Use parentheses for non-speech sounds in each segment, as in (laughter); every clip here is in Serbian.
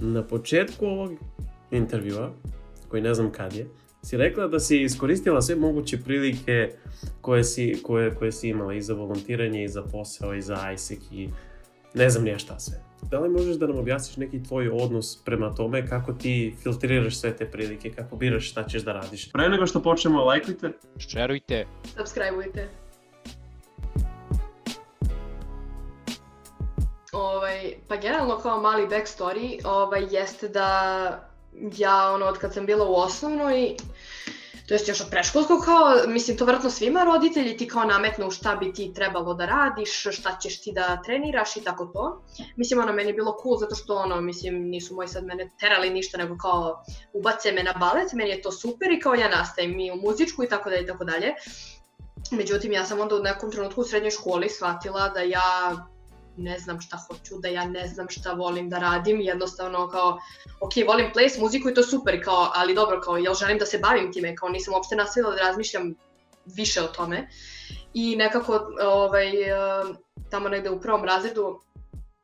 Na početku ovog intervjua, koji ne znam kad je, si rekla da si iskoristila sve moguće prilike koje si, koje, koje si imala i za volontiranje, i za posao, i za ISEC, i ne znam nije šta sve. Da li možeš da nam objasniš neki tvoj odnos prema tome, kako ti filtriraš sve te prilike, kako biraš šta ćeš da radiš? Pre nego što počnemo, lajkujte. Šerujte. Subscribeujte. Ovaj, pa generalno kao mali backstory ovaj, jeste da ja ono, od kad sam bila u osnovnoj, to jest još od preškolskog kao, mislim to vratno svima roditelji ti kao nametnu šta bi ti trebalo da radiš, šta ćeš ti da treniraš i tako to. Mislim ono meni je bilo cool zato što ono, mislim nisu moji sad mene terali ništa nego kao ubace me na balet, meni je to super i kao ja nastavim i u muzičku i tako dalje i tako dalje. Međutim, ja sam onda u nekom trenutku u srednjoj školi shvatila da ja ne znam šta hoću, da ja ne znam šta volim da radim, jednostavno kao, ok, volim ples, muziku i to super, kao, ali dobro, kao, jel želim da se bavim time, kao nisam uopšte nastavila da razmišljam više o tome. I nekako, ovaj, tamo negde u prvom razredu,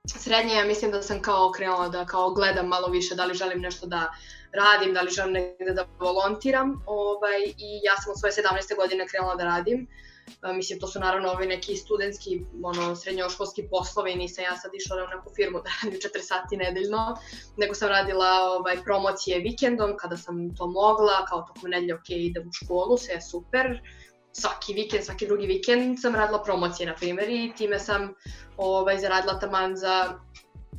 srednje, ja mislim da sam kao krenula da kao gledam malo više da li želim nešto da radim, da li želim negde da volontiram, ovaj, i ja sam od svoje 17. godine krenula da radim. A, mislim, to su naravno ovi neki studentski, ono, srednjoškolski poslovi, nisam ja sad išla u neku firmu da radim 4 sati nedeljno, nego sam radila ovaj, promocije vikendom kada sam to mogla, kao tokom nedelje, ok, idem u školu, sve je super, svaki vikend, svaki drugi vikend sam radila promocije, na primjer, i time sam ovaj, zaradila taman za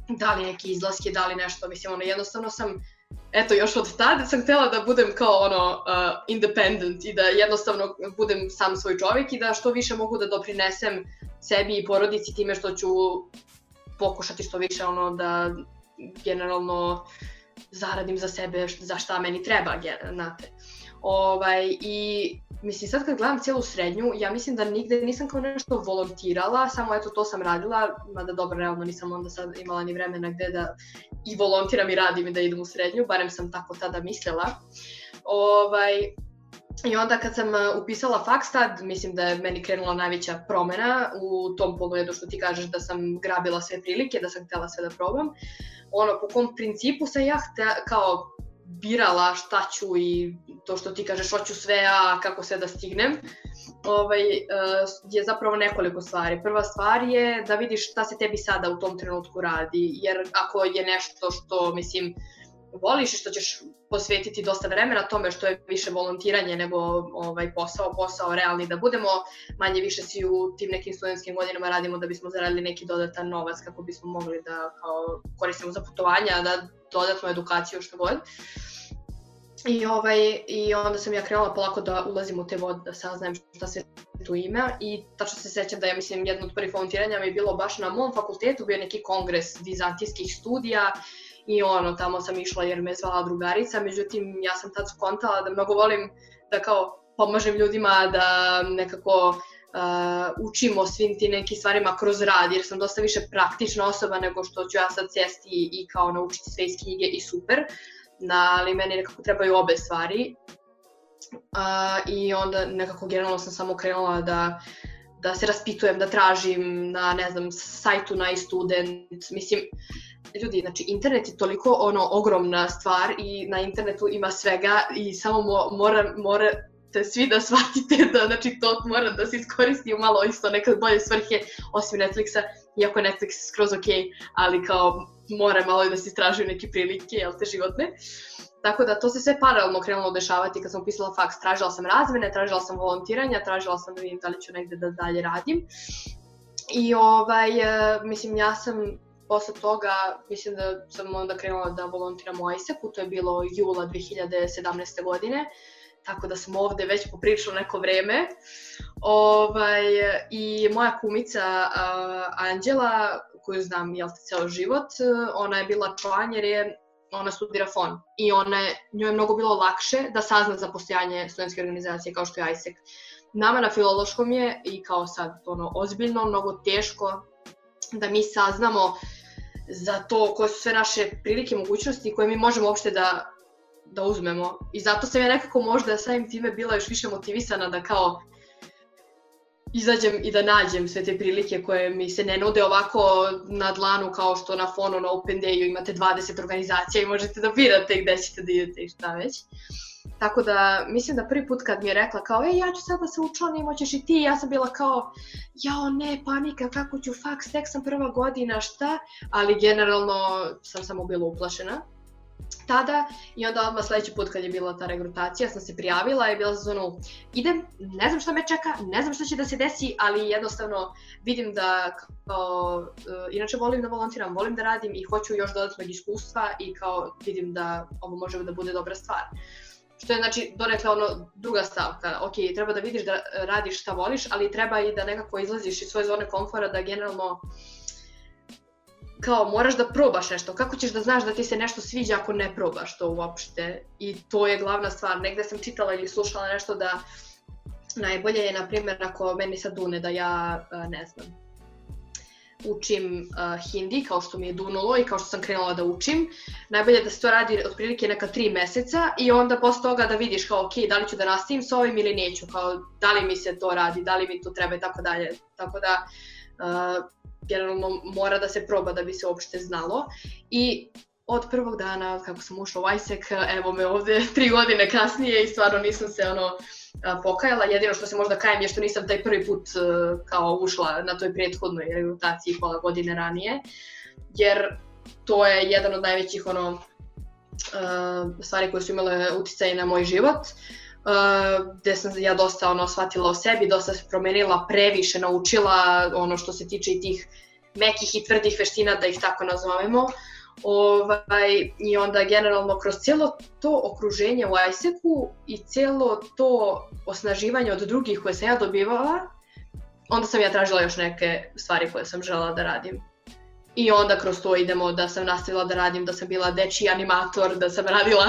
da li neke izlaske, da li nešto, mislim, ono, jednostavno sam eto, još od tada sam htela da budem kao ono uh, independent i da jednostavno budem sam svoj čovjek i da što više mogu da doprinesem sebi i porodici time što ću pokušati što više ono da generalno zaradim za sebe za šta meni treba, znate. Ovaj, I mislim sad kad gledam cijelu srednju, ja mislim da nigde nisam kao nešto volontirala, samo eto to sam radila, mada dobro, realno nisam onda sad imala ni vremena gde da i volontiram i radim i da idem u srednju, barem sam tako tada mislila. Ovaj, I onda kad sam uh, upisala faks tad, mislim da je meni krenula najveća promena u tom pogledu što ti kažeš da sam grabila sve prilike, da sam htela sve da probam. Ono, po kom principu sam ja htela, kao birala šta ću i to što ti kažeš hoću sve, a kako sve da stignem, ovaj, uh, je zapravo nekoliko stvari. Prva stvar je da vidiš šta se tebi sada u tom trenutku radi, jer ako je nešto što, mislim, voliš i što ćeš posvetiti dosta vremena tome što je više volontiranje nego ovaj posao, posao realni da budemo, manje više si u tim nekim studentskim godinama radimo da bismo zaradili neki dodatan novac kako bismo mogli da kao, koristimo za putovanja, da додатна едукација што год. И овај и онда сам ја кренала полако да улазим у те води, да сазнаем што се ту име и тачно се сеќам да ја мислам едно од први волонтирања ми било баш на мом факултету, био неки конгрес византиских студија и оно тамо сам ишла јер ме звала другарица, меѓутим јас сам тад сконтала да многу волим да као помажем луѓима да некако uh, učimo svim ti nekim stvarima kroz rad, jer sam dosta više praktična osoba nego što ću ja sad sjesti i, i kao naučiti sve iz knjige i super, na, ali meni nekako trebaju obe stvari. Uh, I onda nekako generalno sam samo krenula da da se raspitujem, da tražim na, ne znam, sajtu na student, mislim, ljudi, znači internet je toliko ono ogromna stvar i na internetu ima svega i samo mo, mora, mora te svi da shvatite da znači to mora da se iskoristi u malo isto neke bolje svrhe osim Netflixa, iako je Netflix skroz ok, ali kao mora malo i da se istražuju neke prilike, jel te životne. Tako da to se sve paralelno krenulo dešavati kad sam upisala faks. Tražila sam razmene, tražila sam volontiranja, tražila sam da vidim da li ću negde da dalje radim. I ovaj, e, mislim, ja sam posle toga, mislim da sam onda krenula da volontiram u ISEC-u, to je bilo jula 2017. godine, tako da sam ovde već popričala neko vreme. Ovaj, I moja kumica uh, Anđela, koju znam jel te ceo život, ona je bila član jer je ona studira fon i ona je, njoj je mnogo bilo lakše da sazna za postojanje studentske organizacije kao što je ISEC. Nama na filološkom je i kao sad ono ozbiljno, mnogo teško da mi saznamo za to koje su sve naše prilike, mogućnosti koje mi možemo uopšte da, da uzmemo. I zato sam ja nekako možda samim time bila još više motivisana da kao izađem i da nađem sve te prilike koje mi se ne nude ovako na dlanu kao što na fonu na Open Dayu imate 20 organizacija i možete da birate gde ćete da idete i šta već. Tako da, mislim da prvi put kad mi je rekla kao, ej, ja ću sad da se učlanim, hoćeš i ti, ja sam bila kao, jao ne, panika, kako ću faks, tek sam prva godina, šta? Ali generalno sam samo bila uplašena tada i onda odmah sledeći put kad je bila ta regrutacija sam se prijavila i bila sam ono, idem, ne znam šta me čeka, ne znam šta će da se desi, ali jednostavno vidim da kao, uh, inače volim da volontiram, volim da radim i hoću još dodatnog iskustva i kao vidim da ovo može da bude dobra stvar. Što je znači donekle ono druga stavka, ok, treba da vidiš da radiš šta voliš, ali treba i da nekako izlaziš iz svoje zone komfora, da generalno uh, kao moraš da probaš nešto, kako ćeš da znaš da ti se nešto sviđa ako ne probaš to uopšte i to je glavna stvar, negde sam čitala ili slušala nešto da najbolje je na primjer ako meni sad dune da ja ne znam učim uh, hindi kao što mi je dunulo i kao što sam krenula da učim. Najbolje da se to radi otprilike neka tri meseca i onda posle toga da vidiš kao ok, da li ću da nastavim sa ovim ili neću, kao da li mi se to radi, da li mi to treba i tako dalje. Tako da uh, generalno mora da se proba da bi se uopšte znalo i od prvog dana kako sam ušla u ISEC, evo me ovde (laughs) tri godine kasnije i stvarno nisam se ono pokajala. Jedino što se možda kajem je što nisam taj prvi put kao ušla na toj prethodnoj regrutaciji pola godine ranije, jer to je jedan od najvećih ono stvari koje su imale uticaj na moj život. Uh, uh, gde sam ja dosta ono shvatila o sebi, dosta se promenila, previše naučila ono što se tiče i tih mekih i tvrdih veština, da ih tako nazovemo. Ovaj, I onda generalno kroz cijelo to okruženje u ISEC-u i cijelo to osnaživanje od drugih koje sam ja dobivala, onda sam ja tražila još neke stvari koje sam žela da radim. I onda kroz to idemo da sam nastavila da radim, da sam bila dečiji animator, da sam radila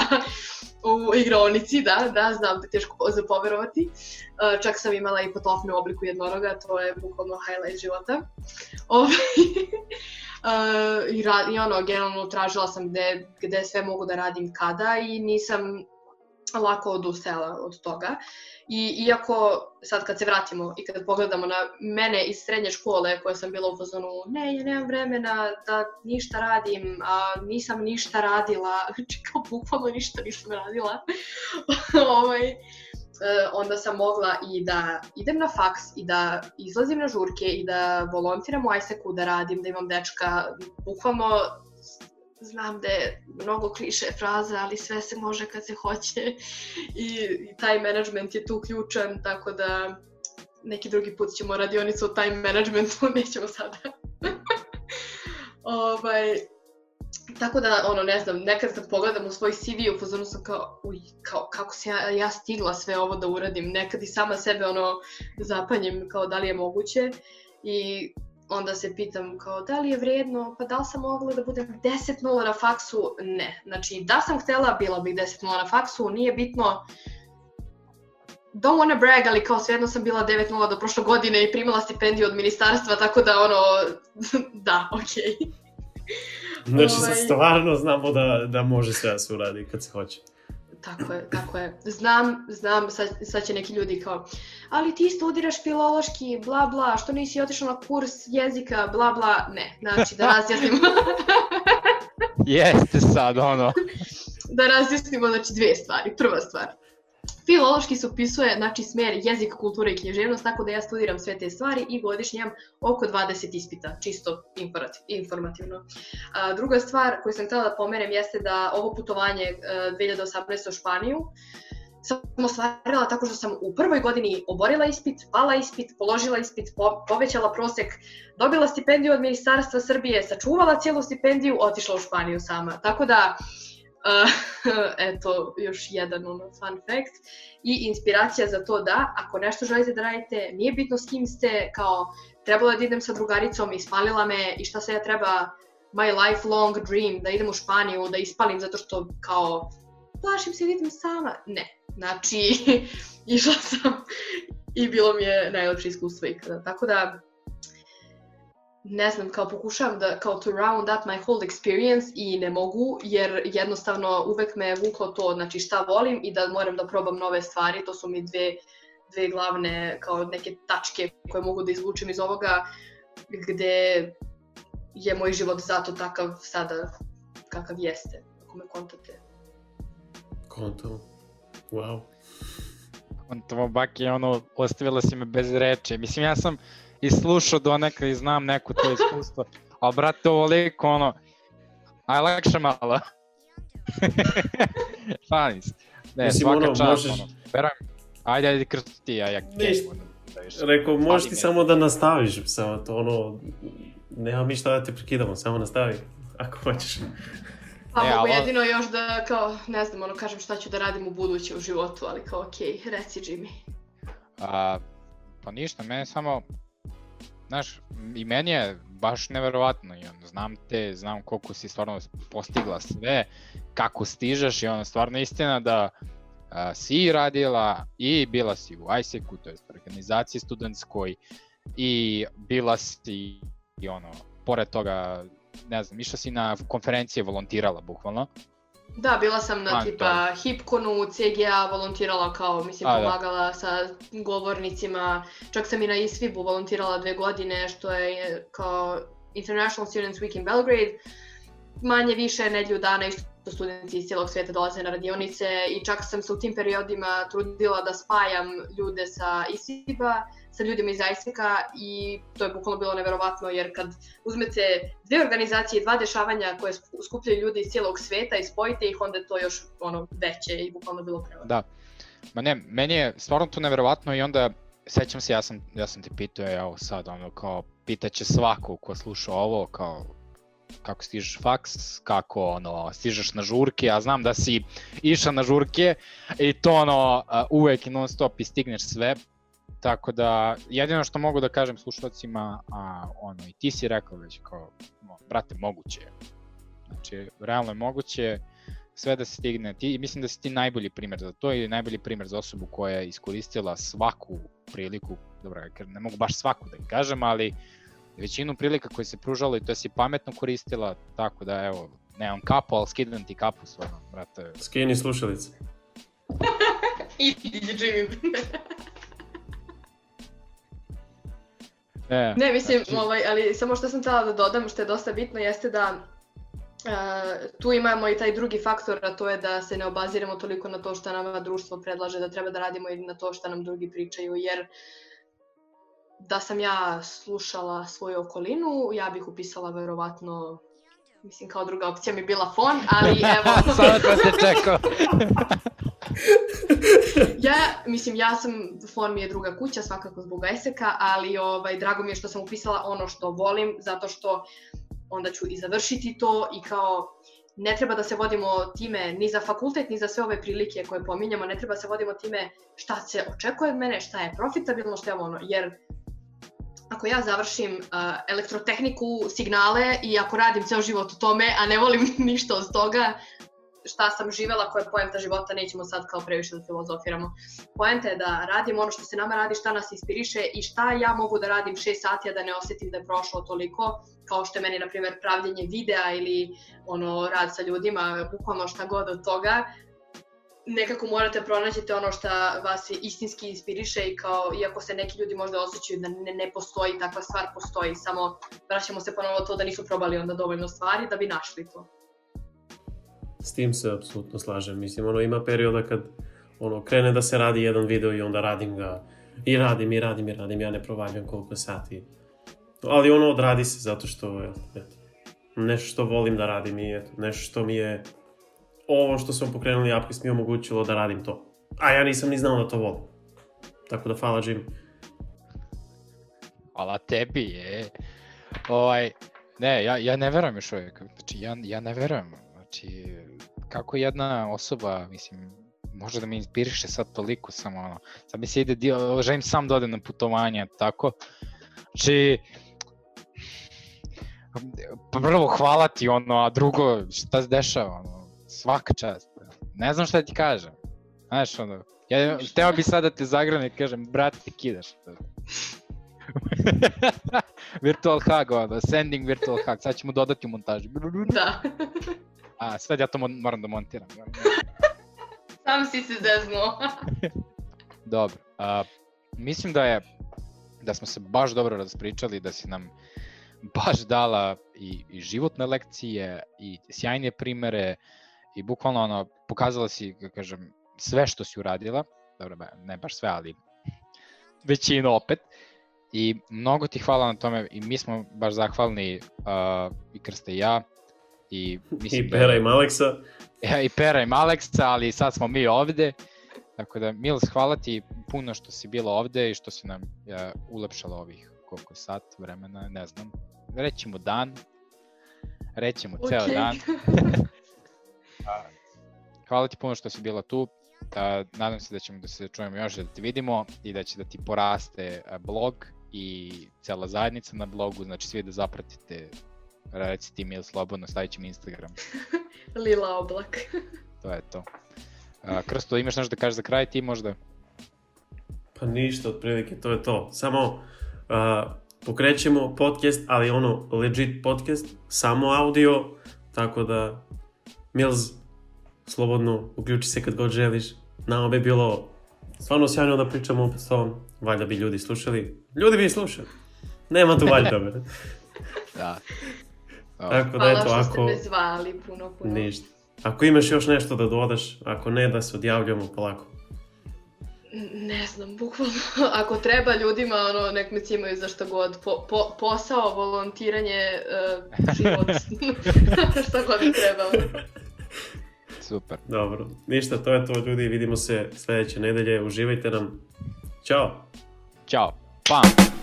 u igronici, da, da, znam da je teško za poverovati. Uh, čak sam imala i potofne u obliku jednoroga, to je bukvalno highlight života. uh, (laughs) i, ra, I ono, generalno tražila sam gde, gde sve mogu da radim kada i nisam lako odustajala od toga. I iako sad kad se vratimo i kad pogledamo na mene iz srednje škole koje sam bila u fazonu ne, ja nemam vremena da ništa radim, a nisam ništa radila, (laughs) znači kao bukvalno ništa nisam radila, (laughs) ovaj, e, onda sam mogla i da idem na faks i da izlazim na žurke i da volontiram u ISEC-u, da radim, da imam dečka, bukvalno znam da je mnogo kliše fraza, ali sve se može kad se hoće. I, i taj management je tu ključan, tako da neki drugi put ćemo radionicu o time managementu, (laughs) nećemo sada. (laughs) ovaj, tako da, ono, ne znam, nekad kad pogledam u svoj CV, u fazonu sam kao, uj, kao, kako se ja, ja stigla sve ovo da uradim, nekad i sama sebe, ono, zapanjem kao da li je moguće. I onda se pitam kao da li je vredno, pa da li sam mogla da budem 10-0 na faksu? Ne. Znači, da sam htela, bila bih 10-0 na faksu, nije bitno don't wanna brag, ali kao svejedno sam bila 9-0 do prošle godine i primala stipendiju od ministarstva, tako da ono, (laughs) da, okej. Okay. Znači, ovaj- stvarno znamo da, da može sve da se uradi kad se hoće. Tako je, tako je. Znam, znam, sad, sad će neki ljudi kao, ali ti studiraš filološki, bla bla, što nisi otišao na kurs jezika, bla bla, ne, znači da razjasnimo. (laughs) Jeste sad, ono. (laughs) da razjasnimo, znači dve stvari. Prva stvar, Filološki se upisuje, znači, smer jezik, kultura i književnost, tako da ja studiram sve te stvari i godišnje imam oko 20 ispita, čisto informativno. A, druga stvar koju sam htela da pomenem jeste da ovo putovanje 2018. u Španiju sam ostvarila tako što sam u prvoj godini oborila ispit, pala ispit, položila ispit, po, povećala prosek, dobila stipendiju od Ministarstva Srbije, sačuvala cijelu stipendiju, otišla u Španiju sama. Tako da, (laughs) eto, još jedan ono, fun fact. I inspiracija za to da, ako nešto želite da radite, nije bitno s kim ste, kao, trebalo da idem sa drugaricom, ispalila me i šta se ja treba, my lifelong dream, da idem u Španiju, da ispalim zato što, kao, plašim se da idem sama. Ne, znači, (laughs) išla sam i bilo mi je najlepše iskustvo ikada. Tako da, ne znam, kao pokušavam da, kao to round up my whole experience i ne mogu, jer jednostavno uvek me vuklo to, znači šta volim i da moram da probam nove stvari, to su mi dve dve glavne kao neke tačke koje mogu da izvučem iz ovoga gde je moj život zato takav sada kakav jeste, ako me kontate. Konto. Wow. Kontovo baki, ono, ostavila si me bez reči. Mislim, ja sam i slušao do neka i znam neko to iskustvo, ali brate, ovoliko, ono, aj lakše malo. (laughs) Šalim se. Ne, Mislim, svaka ono, čast, možeš- ono, verujem. Ajde, ajde, krsti ti, a ja ono, da. Rekao, možeš ti me. samo da nastaviš, samo to ono, nema mi šta da te prekidamo, samo nastavi, ako hoćeš. Pa E, mogu ali- jedino još da, kao, ne znam, ono, kažem šta ću da radim u buduće u životu, ali kao, okej, reci Jimmy. A, pa ništa, mene samo, znaš, i meni je baš neverovatno i ono, znam te, znam koliko si stvarno postigla sve, kako stižeš i ono, stvarno istina da a, si radila i bila si u ISEC-u, to je organizaciji studentskoj i bila si i ono, pored toga, ne znam, išla si na konferencije, volontirala bukvalno. Da, bila sam na A, tipa Hipkonu, CGA, volontirala kao, mislim, A, da. pomagala sa govornicima, čak sam i na ISVIB-u volontirala dve godine, što je kao International Students Week in Belgrade. Manje više nedlju dana isto studenti iz cijelog svijeta dolaze na radionice i čak sam se u tim periodima trudila da spajam ljude sa ISIB-a sa ljudima iz ISEC-a i to je bukvalno bilo neverovatno jer kad uzmete dve organizacije i dva dešavanja koje sku- skupljaju ljudi iz cijelog sveta i spojite ih, onda je to još ono veće i bukvalno bilo prevratno. Da. Ma ne, meni je stvarno to neverovatno i onda sećam se ja sam ja sam te pitao evo sad ono kao pitaće svako ko sluša ovo kao kako stižeš faks, kako ono stižeš na žurke, ja znam da si išao na žurke i to ono a, uvek i non stop i stigneš sve. Tako da jedino što mogu da kažem slušalcima, a ono i ti si rekao već kao brate moguće je. Znači realno je moguće sve da se stigne. Ti, mislim da si ti najbolji primjer za to i najbolji primjer za osobu koja je iskoristila svaku priliku, dobro, ne mogu baš svaku da kažem, ali većinu prilika koje se pružalo i to si pametno koristila, tako da evo, nemam kapu, ali skidam ti kapu stvarno, brate. Skini slušalice. (laughs) I Jimmy. E, Ne, mislim, znači, ovaj, ali samo što sam htjela da dodam, što je dosta bitno, jeste da Uh, tu imamo i taj drugi faktor, a to je da se ne obaziramo toliko na to što nama društvo predlaže, da treba da radimo i na to što nam drugi pričaju, jer da sam ja slušala svoju okolinu, ja bih upisala verovatno, mislim kao druga opcija mi bila fon, ali evo... Samo to se čekao. (laughs) ja, mislim, ja sam, Fon mi je druga kuća, svakako zbog Eseka, ali ovaj, drago mi je što sam upisala ono što volim, zato što onda ću i završiti to i kao ne treba da se vodimo time ni za fakultet, ni za sve ove prilike koje pominjamo, ne treba se vodimo time šta se očekuje od mene, šta je profitabilno, šta je ono, jer ako ja završim uh, elektrotehniku, signale i ako radim ceo život u tome, a ne volim (laughs) ništa od toga, šta sam živela, koja je poenta života, nećemo sad kao previše da filozofiramo. Poenta je da radim ono što se nama radi, šta nas inspiriše i šta ja mogu da radim 6 sati, a da ne osetim da je prošlo toliko, kao što je meni, na primjer, pravljenje videa ili ono, rad sa ljudima, bukvalno šta god od toga. Nekako morate pronađete ono šta vas istinski inspiriše i kao, iako se neki ljudi možda osjećaju da ne, ne postoji, takva stvar postoji, samo vraćamo se ponovo to da nisu probali onda dovoljno stvari da bi našli to. S tim se apsolutno slažem. Mislim, ono, ima perioda kad ono, krene da se radi jedan video i onda radim ga i radim i radim i radim, ja ne provaljujem koliko sati. Ali ono odradi se zato što, eto, nešto što volim da radim i eto, nešto što mi je ovo što smo pokrenuli Upquest mi je omogućilo da radim to. A ja nisam ni znao da to volim. Tako da hvala Jim. Hvala tebi, je. Ovaj, ne, ja, ja ne verujem još uvijek. Znači, ja, ja ne verujem. Znači, kako jedna osoba, mislim, može da me inspiriše sad toliko samo ono. Sad mi se ide, dio, želim sam da odem na putovanje, tako. Znači, prvo hvala ti ono, a drugo šta se dešava, ono, svaka čast. Ne znam šta ti kažem. Znaš, ono, ja hteo bi sad da te zagrane i kažem, brate, ti kidaš. (laughs) virtual hug, ono, sending virtual hug, sad ćemo dodati u montaži. Da. (laughs) A, sve ja to moram da montiram. Sam si se zeznuo. (laughs) Dobro. Uh, mislim da je da smo se baš dobro raspričali, da si nam baš dala i, i životne lekcije i sjajne primere i bukvalno ono, pokazala si, kažem, sve što si uradila, dobro, ne baš sve, ali (laughs) većinu opet. I mnogo ti hvala na tome i mi smo baš zahvalni uh, i Krste i ja. I, (laughs) mislim I da Pera da, i Maleksa. Ja, I Pera i Maleksa, ali sad smo mi ovde. Tako da, Mils, hvala ti puno što si bila ovde i što si nam ja, ulepšala ovih koliko sat vremena, ne znam. Rećemo dan, rećemo okay. ceo dan. (laughs) hvala ti puno što si bila tu. Da, nadam se da ćemo da se čujemo još, da te vidimo i da će da ti poraste blog i cela zajednica na blogu, znači svi da zapratite reci ti mail slobodno, stavit ćemo Instagram. (laughs) Lila oblak. (laughs) to je to. A, Krsto, imaš nešto da kažeš za kraj ti možda? Pa ništa, otprilike, to je to. Samo uh, pokrećemo podcast, ali ono legit podcast, samo audio, tako da Mills, slobodno uključi se kad god želiš. Nama bi bilo stvarno sjajno da pričamo opet s tobom. Valjda bi ljudi slušali. Ljudi bi slušali. Nema tu valjda. (laughs) da. Oh. (laughs) Tako da, eto, ako... što ste me zvali, puno, puno. Ništa. Ako imaš još nešto da dodaš, ako ne, da se odjavljamo polako. Ne znam, bukvalno, (laughs) ako treba ljudima, ono, nek me cimaju za šta god, po, po, posao, volontiranje, uh, život, šta god treba. Super. Dobro, ništa, to je to ljudi, vidimo se sledeće nedelje, uživajte nam. Ćao! Ćao, pam!